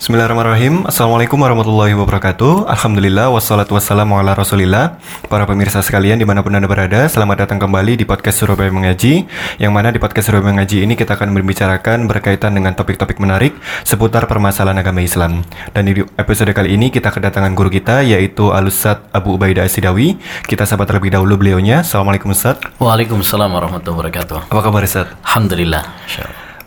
Bismillahirrahmanirrahim. Assalamualaikum warahmatullahi wabarakatuh. Alhamdulillah Wassalatu wassalamu ala rasulillah. Para pemirsa sekalian di mana pun anda berada Selamat datang kembali di podcast Surabaya Mengaji Yang mana di podcast Surabaya Mengaji ini Kita akan membicarakan berkaitan dengan topik-topik menarik Seputar permasalahan agama Islam. Dan di episode kali ini kita kedatangan guru kita Yaitu Alusat Abu Ubaidah Asidawi Kita sahabat terlebih dahulu beliaunya. Assalamualaikum Ustaz. Waalaikumsalam warahmatullahi wabarakatuh. Apa kabar Ustaz? Alhamdulillah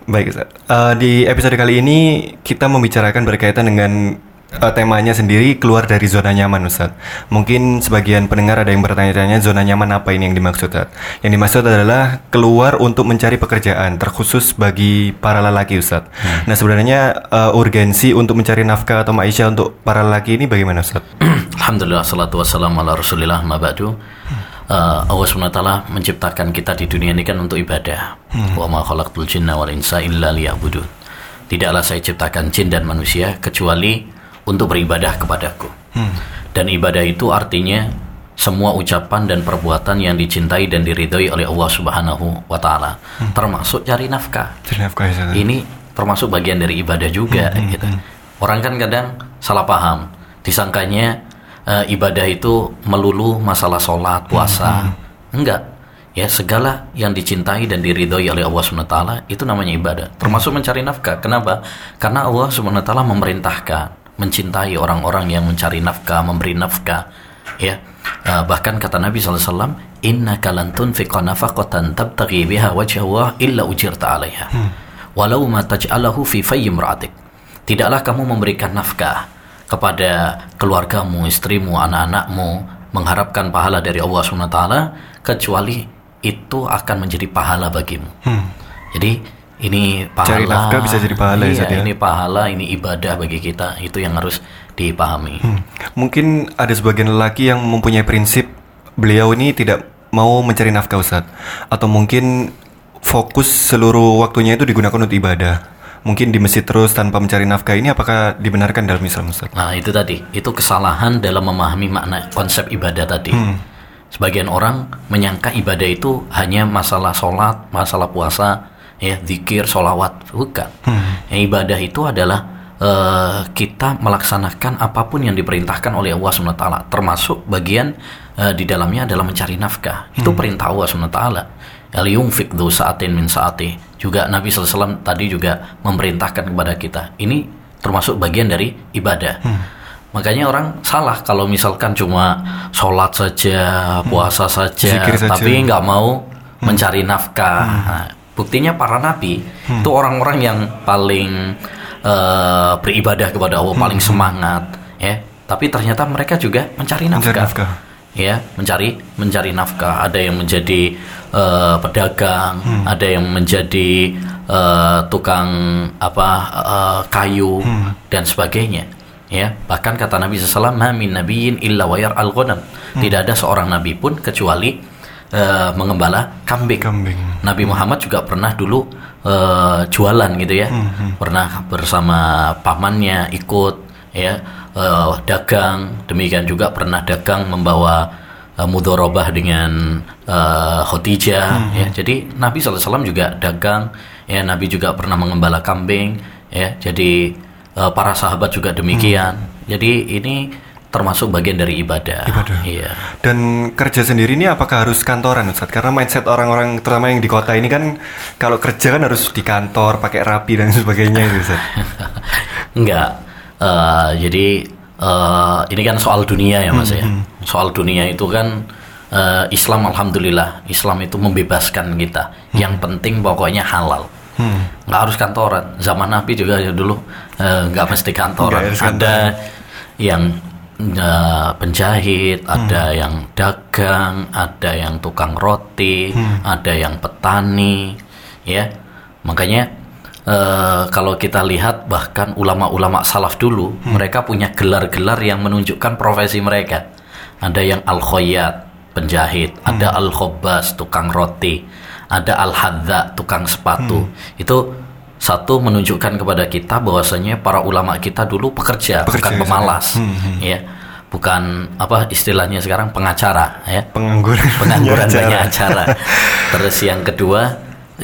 Baik, Ustaz. Uh, di episode kali ini kita membicarakan berkaitan dengan uh, temanya sendiri keluar dari zona nyaman, Ustaz. Mungkin sebagian pendengar ada yang bertanya-tanya zona nyaman apa ini yang dimaksud, Ustaz? Yang dimaksud adalah keluar untuk mencari pekerjaan, terkhusus bagi para lelaki, Ustaz. Hmm. Nah, sebenarnya uh, urgensi untuk mencari nafkah atau maisha untuk para lelaki ini bagaimana, Ustaz? Alhamdulillah, salatu wassalamu ala rasulillah, mabadu. Hmm uh, Allah SWT menciptakan kita di dunia ini kan untuk ibadah. Hmm. Wa ma khalaqtul jinna wal insa illa liya'budun. Tidaklah saya ciptakan jin dan manusia kecuali untuk beribadah kepadaku. Hmm. Dan ibadah itu artinya semua ucapan dan perbuatan yang dicintai dan diridhoi oleh Allah Subhanahu wa taala, hmm. termasuk cari nafkah. Cari nafkah ya. Ini termasuk bagian dari ibadah juga hmm, gitu. Hmm. Orang kan kadang salah paham, disangkanya uh, ibadah itu melulu masalah sholat, puasa. Hmm. Enggak. Ya, segala yang dicintai dan diridhoi oleh Allah SWT itu namanya ibadah. Termasuk mencari nafkah. Kenapa? Karena Allah SWT memerintahkan mencintai orang-orang yang mencari nafkah, memberi nafkah. Ya, uh, bahkan kata Nabi SAW, Inna kalantun tunfiqa nafaqatan tabtaghi biha wajah Allah illa ujirta alaiha. Hmm. Walau ma taj'alahu fi fayyim ra'atik. Tidaklah kamu memberikan nafkah kepada keluargamu, istrimu, anak-anakmu, mengharapkan pahala dari Allah SWT, kecuali itu akan menjadi pahala bagimu. Hmm. Jadi ini pahala. Cari nafkah bisa jadi pahala iya, ya, Ini pahala, ini ibadah bagi kita. Itu yang harus dipahami. Hmm. Mungkin ada sebagian lelaki yang mempunyai prinsip beliau ini tidak mau mencari nafkah Ustaz. Atau mungkin fokus seluruh waktunya itu digunakan untuk ibadah mungkin di masjid terus tanpa mencari nafkah ini apakah dibenarkan dalam Islam Ustaz? Nah itu tadi, itu kesalahan dalam memahami makna konsep ibadah tadi. Hmm. Sebagian orang menyangka ibadah itu hanya masalah sholat, masalah puasa, ya zikir, sholawat, bukan. Hmm. Yang ibadah itu adalah uh, kita melaksanakan apa pun yang diperintahkan oleh Allah SWT, termasuk bagian uh, di dalamnya adalah mencari nafkah. Itu hmm. perintah Allah SWT. Al-yunfik saatin min saati. Juga Nabi SAW tadi juga memerintahkan kepada kita. Ini termasuk bagian dari ibadah. Hmm. Makanya orang salah kalau misalkan cuma sholat saja, hmm. puasa hmm. saja, saja, tapi nggak mau hmm. mencari nafkah. Hmm. Nah, buktinya para nabi hmm. itu orang-orang yang paling uh, beribadah kepada Allah, hmm. paling semangat, ya. Tapi ternyata mereka juga mencari nafkah. Mencari nafkah ya mencari mencari nafkah ada yang menjadi uh, pedagang hmm. ada yang menjadi uh, tukang apa uh, kayu hmm. dan sebagainya ya bahkan kata Nabi SAW min nabiyin illa wayar al hmm. tidak ada seorang nabi pun kecuali uh, mengembala kambing. kambing Nabi Muhammad juga pernah dulu uh, jualan gitu ya hmm. hmm. pernah bersama pamannya ikut ya uh, dagang demikian juga pernah dagang membawa uh, mudorobah dengan uh, Khadijah hmm. ya jadi Nabi SAW juga dagang ya Nabi juga pernah mengembala kambing ya jadi uh, para sahabat juga demikian hmm. jadi ini termasuk bagian dari ibadah. Ibadah. Iya. Dan kerja sendiri ini apakah harus kantoran Ustaz? Karena mindset orang-orang terutama yang di kota ini kan kalau kerja kan harus di kantor, pakai rapi dan sebagainya itu Ustaz. Enggak Uh, jadi uh, ini kan soal dunia ya mas hmm, ya. Hmm. Soal dunia itu kan uh, Islam alhamdulillah Islam itu membebaskan kita. Hmm. Yang penting pokoknya halal. Hmm. Nggak harus kantoran. Zaman Nabi juga ya dulu uh, nggak mesti kantoran. ada yang uh, penjahit, hmm. ada yang dagang, ada yang tukang roti, hmm. ada yang petani, ya. Makanya Uh, kalau kita lihat bahkan ulama-ulama salaf dulu hmm. mereka punya gelar-gelar yang menunjukkan profesi mereka. Ada yang al khoyat penjahit, hmm. ada al khobas tukang roti, ada al hadza tukang sepatu. Hmm. Itu satu menunjukkan kepada kita bahwasanya para ulama kita dulu pekerja, pekerja bukan pemalas, hmm, hmm. ya bukan apa istilahnya sekarang pengacara ya pengangguran pengangguran banyak acara terus yang kedua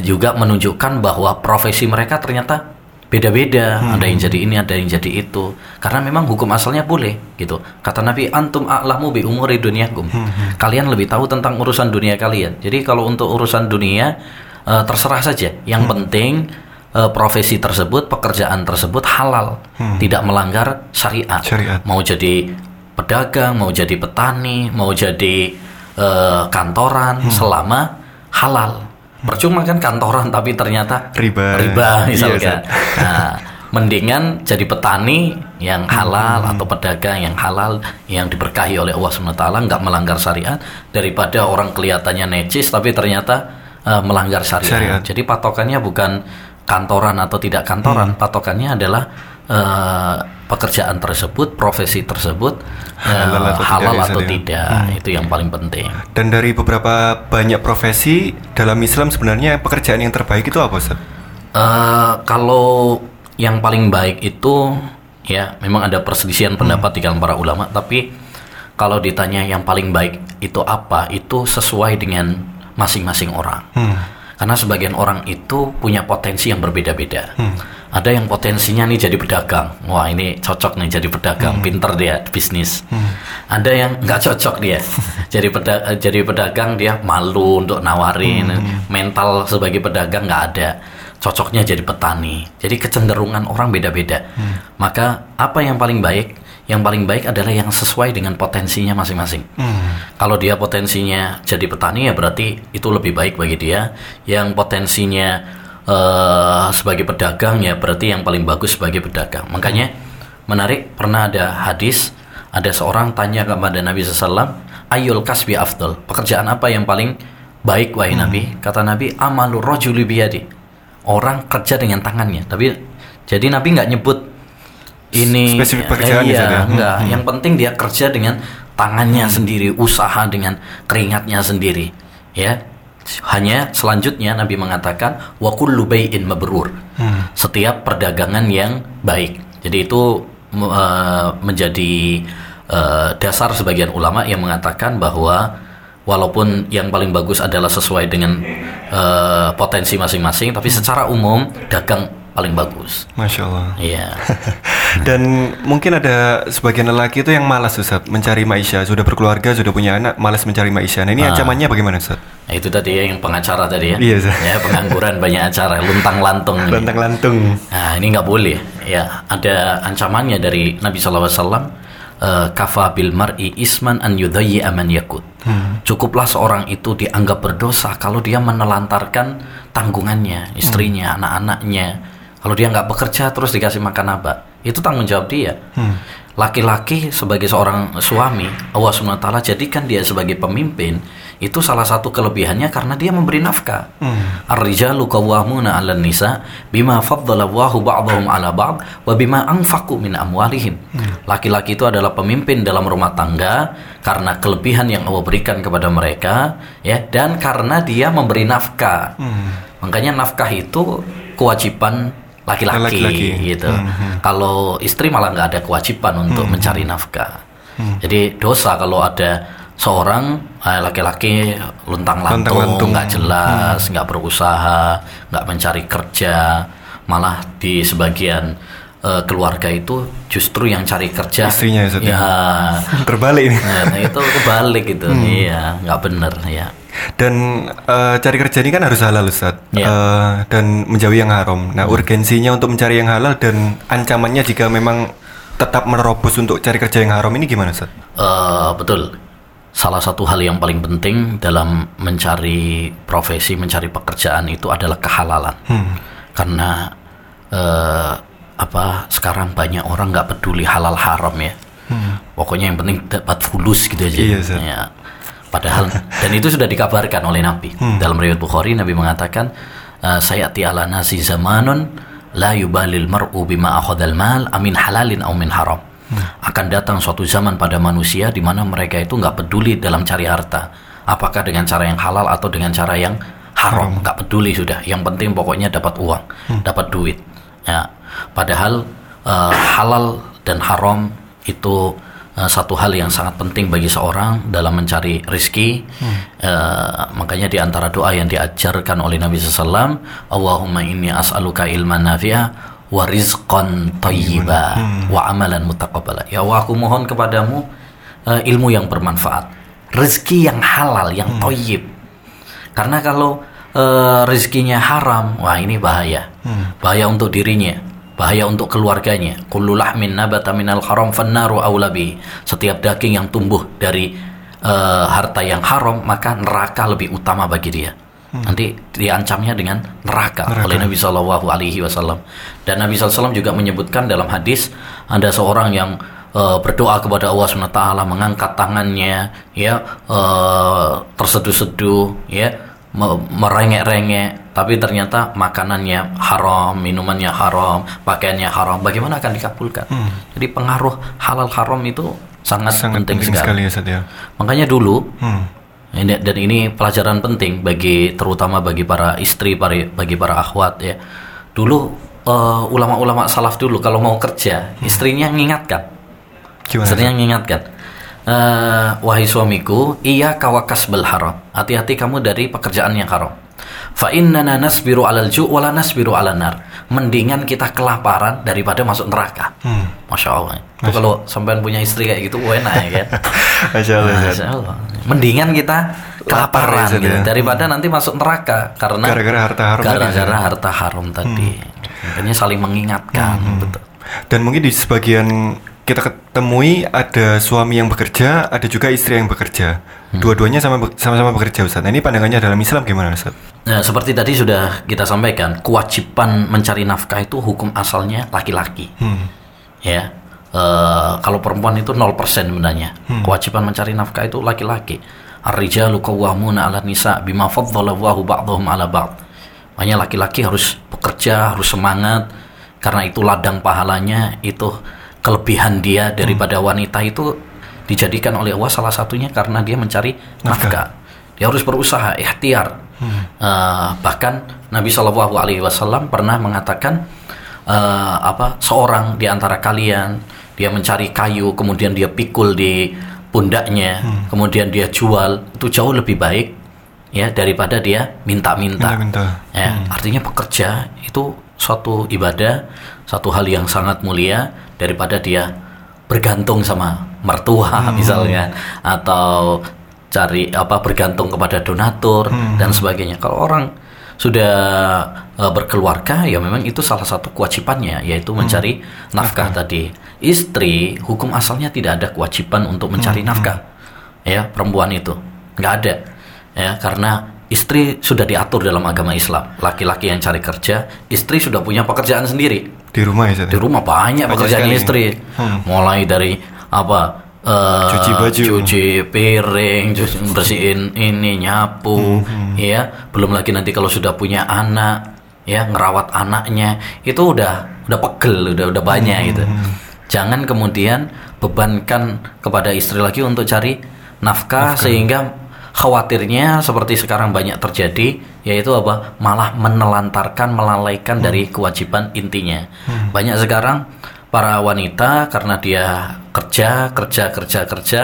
juga menunjukkan bahwa profesi mereka ternyata beda-beda. Ada yang jadi ini ada yang jadi itu. Karena memang hukum asalnya boleh gitu. Kata Nabi antum a'lamu bi umuri dunyakum kalian lebih tahu tentang urusan dunia kalian. Jadi kalau untuk urusan dunia eh, terserah saja. Yang penting eh, profesi tersebut pekerjaan tersebut halal. Tidak melanggar syariat. Syariat. mau jadi pedagang mau jadi petani mau jadi eh, kantoran selama halal percuma kan kantoran tapi ternyata Riba. riba Iya, misalkan. Ustaz. nah, mendingan jadi petani yang halal atau pedagang yang halal yang diberkahi oleh Allah SWT nggak melanggar syariat daripada orang kelihatannya necis tapi ternyata eh, melanggar syariat. Syariat. Jadi patokannya bukan kantoran atau tidak kantoran, patokannya adalah eh, pekerjaan tersebut, profesi tersebut eh, Halal atau tidak, halal ya, atau tidak. Itu yang paling penting. Dan dari beberapa banyak profesi dalam Islam sebenarnya pekerjaan yang terbaik itu apa Ustaz? Eh, kalau yang paling baik itu ya memang ada perselisihan pendapat di kalangan para ulama tapi kalau ditanya yang paling baik itu apa itu sesuai dengan masing-masing orang karena sebagian orang itu punya potensi yang berbeda-beda. Ada yang potensinya nih jadi pedagang. Wah ini cocok nih jadi pedagang. Pinter dia bisnis. Ada yang nggak cocok dia. Jadi peda- jadi pedagang dia malu untuk nawarin. Mental sebagai pedagang nggak ada cocoknya jadi petani. Jadi kecenderungan orang beda-beda. Maka apa yang paling baik? Yang paling baik adalah yang sesuai dengan potensinya masing-masing. Kalau dia potensinya jadi petani ya berarti itu lebih baik bagi dia. Yang potensinya eh, sebagai pedagang ya berarti yang paling bagus sebagai pedagang. Makanya menarik pernah ada hadis ada seorang tanya kepada Nabi SAW, Ayul kasbi afdal, pekerjaan apa yang paling baik wahai Nabi? Kata Nabi, amalur rojuli biyadi orang kerja dengan tangannya. Tapi jadi Nabi nggak nyebut ini Spesifik pekerjaan eh, ya, iya, ya? enggak. Yang penting dia kerja dengan tangannya sendiri, usaha dengan keringatnya sendiri. Ya. Hanya selanjutnya Nabi mengatakan wa kullu bai'in mabrur. Setiap perdagangan yang baik. Jadi itu eh, menjadi eh, dasar sebagian ulama yang mengatakan bahwa walaupun yang paling bagus adalah sesuai dengan eh, potensi masing-masing, tapi secara umum dagang paling bagus. Masya Allah. Iya. Dan mungkin ada sebagian lelaki itu yang malas Ustaz mencari maisha, sudah berkeluarga, sudah punya anak, malas mencari maisha. Nah, ini ancamannya bagaimana Ustaz? Nah, itu tadi ya yang pengacara tadi ya. Iya, Ustaz. Ya, pengangguran banyak acara, luntang lantung. ini. Lantang lantung. Nah, ini nggak boleh. Ya, ada ancamannya dari Nabi SAW. eh, kafa bil mar'i isman an yudhayyi aman yakut. Cukuplah seorang itu dianggap berdosa kalau dia menelantarkan tanggungannya, istrinya, anak-anaknya. Kalau dia nggak bekerja terus dikasih makan apa? Itu tanggung jawab dia. Laki-laki sebagai seorang suami, Allah SWT jadikan dia sebagai pemimpin, itu salah satu kelebihannya karena dia memberi nafkah. Ar-rijalu qawwamuna 'alan nisa bima faddala Allahu ba'dahum 'ala ba'd wa bima anfaqu min amwalihim. Laki-laki itu adalah pemimpin dalam rumah tangga karena kelebihan yang Allah berikan kepada mereka ya dan karena dia memberi nafkah. Makanya nafkah itu kewajiban laki-laki gitu. Kalau istri malah nggak ada kewajiban untuk mencari nafkah. Jadi dosa kalau ada seorang eh, laki-laki luntang-lantung, Luntang-lantung. nggak jelas, nggak berusaha, nggak mencari kerja, malah di sebagian eh, keluarga itu justru yang cari kerja Istrinya ya, ya? ya Terbalik ini. nah, itu kebalik gitu, iya nggak bener ya. Dan eh, cari kerja ini kan harus halal Ustaz. Iya. Eh, dan menjauhi yang haram. Nah, urgensinya untuk mencari yang halal dan ancamannya jika memang tetap menerobos untuk cari kerja yang haram ini gimana Ustaz? Eh, betul. Salah satu hal yang paling penting dalam mencari profesi, mencari pekerjaan itu adalah kehalalan. Karena eh, apa sekarang banyak orang nggak peduli halal haram ya. Pokoknya yang penting dapat fulus gitu aja. Iya. Ya. Padahal dan itu sudah dikabarkan oleh Nabi dalam riwayat Bukhari Nabi mengatakan eh, saya ala nasi zamanun la yubalil mar'u bima akhadal mal amin halalin au min haram. Akan datang suatu zaman pada manusia di mana mereka itu nggak peduli dalam cari harta, apakah dengan cara yang halal atau dengan cara yang haram, nggak peduli sudah. Yang penting pokoknya dapat uang, dapat duit. Ya. Padahal eh, halal dan haram itu eh, satu hal yang sangat penting bagi seorang dalam mencari rizki. Eh, makanya di antara doa yang diajarkan oleh Nabi SAW, Allahumma inni as'aluka ilman nafi'ah wa rizqan thayyiba wa amalan mutaqabbala. Ya Allah, aku mohon kepadamu eh, ilmu yang bermanfaat, rezeki yang halal, yang thayyib. Karena kalau eh, rezekinya haram, wah ini bahaya. Bahaya untuk dirinya, bahaya untuk keluarganya. Kullu lahmin nabata minal haram fannaru aula bihi. Setiap daging yang tumbuh dari eh, harta yang haram, maka neraka lebih utama bagi dia. Nanti diancamnya dengan neraka, oleh Nabi Shallallahu Alaihi Wasallam. Dan Nabi SAW juga menyebutkan dalam hadis ada seorang yang eh, berdoa kepada Allah SWT mengangkat tangannya, ya eh, terseduh-seduh, ya me- merengek-rengek, tapi ternyata makanannya haram, minumannya haram, pakaiannya haram. Bagaimana akan dikabulkan? Jadi pengaruh halal haram itu sangat, Sangat penting, penting, sekali. sekali ya ya. Makanya dulu Hmm. Ini, dan ini pelajaran penting bagi terutama bagi para istri, para, bagi para akhwat ya. Dulu eh, ulama-ulama salaf dulu kalau mau kerja, istrinya mengingatkan. Gimana? Istrinya mengingatkan. eh, wahai suamiku, iya kawakas bel haram. Hati-hati kamu dari pekerjaan yang haram. Fa innana nasbiru alal ju' wala nasbiru ala nar. Mendingan kita kelaparan daripada masuk neraka. Hmm. Masya Allah. Itu kalau sampean punya istri kayak gitu, enak ya kan? Masya Allah. Masya Allah. Mendingan kita Lapar kelaparan ya, gitu, ya. daripada nanti masuk neraka karena Gara-gara harta haram gara-gara harta haram tadi. Makanya saling mengingatkan, betul. Dan mungkin di sebagian kita ketemui ada suami yang bekerja, ada juga istri yang bekerja. Hmm. Dua-duanya sama sama-sama bekerja Ustaz. Nah, ini pandangannya dalam Islam gimana Ustaz? Nah, seperti tadi sudah kita sampaikan, kewajiban mencari nafkah itu hukum asalnya laki-laki. Hmm. Ya, Eh, kalau perempuan itu 0% sebenarnya. Kewajiban mencari nafkah itu laki-laki. Ar-rijalu qawwamuna 'ala nisa bima faddala Allahu ba'dahum 'ala ba'd. Makanya laki-laki harus bekerja, harus semangat karena itu ladang pahalanya, itu kelebihan dia daripada wanita itu dijadikan oleh Allah salah satunya karena dia mencari nafkah. Dia harus berusaha, ikhtiar. Eh, bahkan Nabi Shallallahu Alaihi Wasallam pernah mengatakan eh, apa seorang di antara kalian dia mencari kayu kemudian dia pikul di pundaknya kemudian dia jual. Itu jauh lebih baik ya daripada dia minta-minta. Ya artinya bekerja itu suatu ibadah satu hal yang sangat mulia daripada dia bergantung sama mertua misalnya. Atau cari apa bergantung kepada donatur dan sebagainya. Kalau orang sudah eh, berkeluarga ya memang itu salah satu kewajibannya yaitu mencari nafkah. tadi istri hukum asalnya tidak ada kewajiban untuk mencari nafkah. ya perempuan itu. Nggak ada. Ya karena istri sudah diatur dalam agama Islam. Laki-laki yang cari kerja istri sudah punya pekerjaan sendiri. Di rumah ya di rumah banyak Banyak pekerjaannya sekali. istri. Hmm. mulai dari apa eh, Cuci baju. cuci piring cuci, bersihin ini nyapu. Hmm, ya belum lagi nanti kalau sudah punya anak ya ngerawat anaknya. Itu udah udah pegel udah udah Hmm, banyak gitu jangan kemudian bebankan kepada istri lagi untuk cari nafkah sehingga khawatirnya seperti sekarang banyak terjadi yaitu apa? Malah menelantarkan melalaikan dari kewajiban intinya. Banyak sekarang para wanita karena dia kerja kerja kerja kerja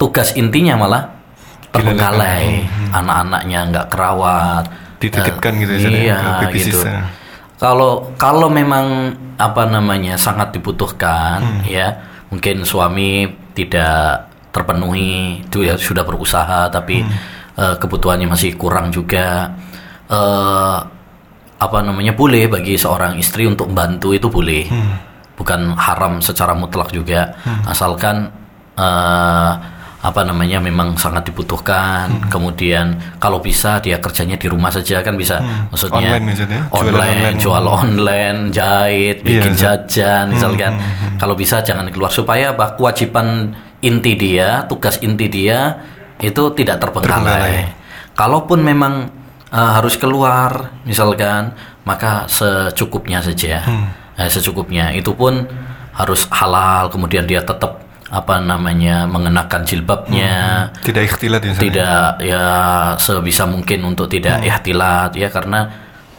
tugas intinya malah terbengkalai. anak-anaknya nggak kerawat. Dititipkan Eh, gitu ya, ya, iya baby gitu. Kalau kalau memang apa namanya sangat dibutuhkan ya mungkin suami tidak terpenuhi itu ya sudah berusaha tapi eh, kebutuhannya masih kurang juga. Eh apa namanya boleh bagi seorang istri untuk bantu itu boleh. Bukan haram secara mutlak juga. Asalkan eh, apa namanya memang sangat dibutuhkan. Kemudian kalau bisa dia kerjanya di rumah saja kan bisa. Maksudnya Online maksudnya? Jualan online, online. jual online jahit Iya, bikin Ustaz. jajan misalkan. kalau bisa jangan keluar. Supaya apa? Kewajiban inti dia tugas inti dia itu tidak terbengkalai. Kalaupun memang eh, harus keluar misalkan maka secukupnya saja. Eh, secukupnya. Itu pun harus halal kemudian dia tetap apa namanya mengenakan jilbabnya. Tidak ikhtilat ya Ustaz. tidak ya sebisa mungkin untuk tidak ihtilat ya karena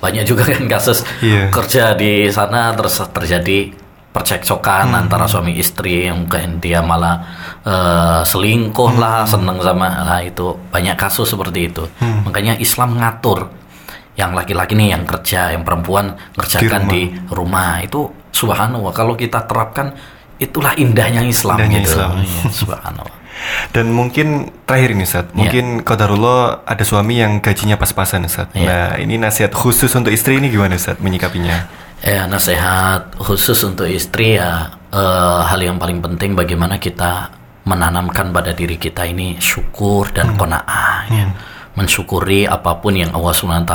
banyak juga kan kasus Iya. kerja di sana terus terjadi percekcokan antara suami istri yang mungkin dia malah eh, selingkuh lah seneng sama lah itu banyak kasus seperti itu. Makanya Islam ngatur yang laki-laki nih yang kerja, yang perempuan ngerjakan di rumah, itu subhanallah kalau kita terapkan itulah indahnya Islam Indahnya gitu. Islam. Iya, subhanallah. Dan mungkin terakhir ini Ustaz, Iya. mungkin qadarullah ada suami yang gajinya pas-pasan Ustaz. Iya. Nah, ini nasihat khusus untuk istri ini gimana Ustaz menyikapinya? Ya, nasihat khusus untuk istri ya eh, hal yang paling penting bagaimana kita menanamkan pada diri kita ini syukur dan qanaah ya. Mensyukuri apa pun yang Allah SWT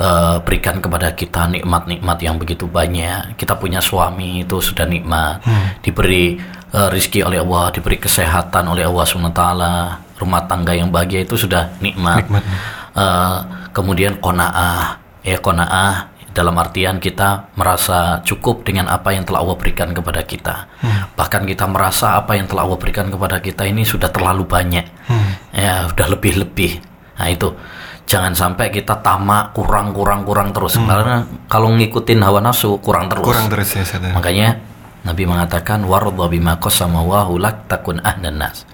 eh, berikan kepada kita nikmat-nikmat yang begitu banyak. Kita punya suami itu sudah nikmat, diberi eh, rizki oleh Allah, diberi kesehatan oleh Allah SWT, rumah tangga yang bahagia itu sudah nikmat. Nikmat. Eh, kemudian kona'ah. Ya kona'ah dalam artian kita merasa cukup dengan apa yang telah Allah berikan kepada kita. Bahkan kita merasa apa yang telah Allah berikan kepada kita ini sudah terlalu banyak. Ya sudah lebih-lebih. Nah itu jangan sampai kita tamak kurang kurang kurang terus karena kalau ngikutin hawa nafsu kurang terus Kurang terus ya ya? Makanya Nabi mengatakan warḍa bima Allahu lak takun ahdan nas.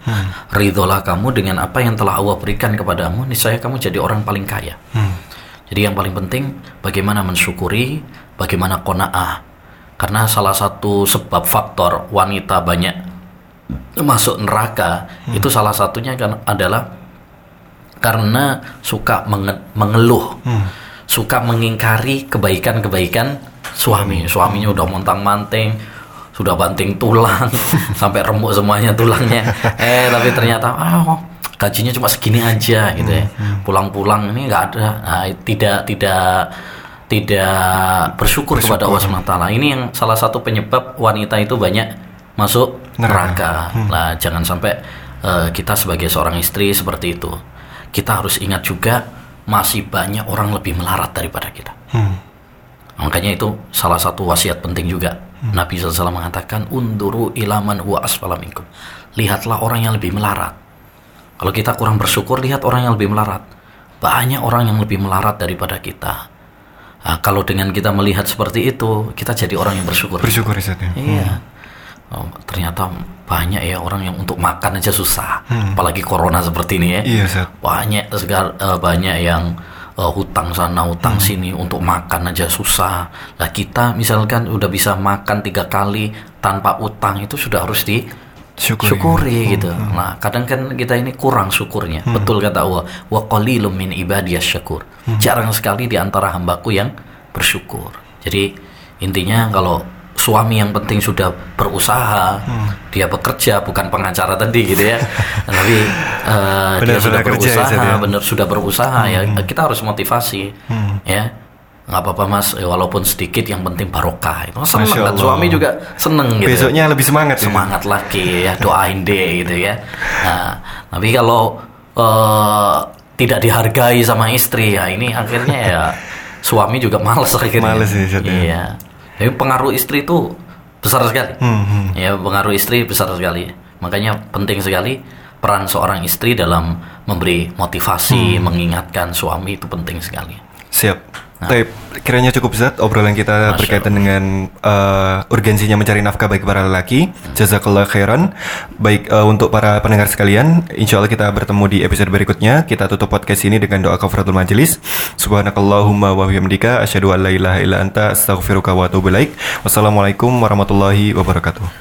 Ridholah kamu dengan apa yang telah Allah berikan kepadamu, niscaya kamu jadi orang paling kaya. Jadi yang paling penting bagaimana mensyukuri, bagaimana qanaah. Karena salah satu sebab faktor wanita banyak masuk neraka itu salah satunya kan adalah karena suka menge- mengeluh, suka mengingkari kebaikan-kebaikan suami. Suaminya udah montang-manting, sudah banting tulang, sampai remuk semuanya tulangnya. Eh tapi ternyata ah gajinya cuma segini aja gitu ya. Pulang-pulang ini nggak ada, nah, tidak tidak tidak bersyukur, kepada Allah SWT. Ini yang salah satu penyebab wanita itu banyak masuk Neraka. neraka. Nah, jangan sampai eh, kita sebagai seorang istri seperti itu. Kita harus ingat juga masih banyak orang lebih melarat daripada kita. Hmm. Makanya itu salah satu wasiat penting juga. Nabi SAW mengatakan, Unduru ilaman huwa asfala minkum. Lihatlah orang yang lebih melarat. Kalau kita kurang bersyukur, lihat orang yang lebih melarat. Banyak orang yang lebih melarat daripada kita. Nah, kalau dengan kita melihat seperti itu, kita jadi orang yang bersyukur. Bersyukur Ustaz ya. Iya. Oh, ternyata banyak ya orang yang untuk makan aja susah. Apalagi corona seperti ini ya. Iya. Banyak segar, eh, banyak yang eh, hutang sana, hutang sini untuk makan aja susah. Lah kita misalkan udah bisa makan tiga kali tanpa utang itu sudah harus di Syukuri. syukuri gitu. Nah, kadang kan kita ini kurang syukurnya. Betul kata Allah, wa qalilum min ibadiyas syakur. Jarang sekali di antara hambaku yang bersyukur. Jadi intinya kalau suami yang penting sudah berusaha, dia bekerja bukan pengacara tadi gitu ya. Tapi eh, dia Benar-benar sudah ya, berusaha, Zat, ya? benar sudah berusaha ya. Kita harus motivasi ya. nggak apa-apa mas, ya, walaupun sedikit yang penting barokah. Itu seneng kan suami juga seneng gitu Besoknya lebih semangat ya. semangat lagi ya doain deh gitu ya nah tapi kalau eh, tidak dihargai sama istri ya ini akhirnya ya suami juga males akhirnya Males ya, ya. iya tapi pengaruh istri itu besar sekali Hmm, hmm. ya pengaruh istri besar sekali makanya penting sekali peran seorang istri dalam memberi motivasi Hmm. mengingatkan suami itu penting sekali Siap. Baik, kiranya cukup Zat obrolan kita Masya berkaitan dengan eh, urgensinya mencari nafkah bagi para lelaki. Jazakallah khairan. Baik eh, untuk para pendengar sekalian, insya Allah kita bertemu di episode berikutnya. Kita tutup podcast ini dengan doa kafaratul majelis. Subhanakallahumma wa bihamdika asyhadu an la ilaha illa anta astaghfiruka wa atubu ilaik. Wassalamualaikum warahmatullahi wabarakatuh.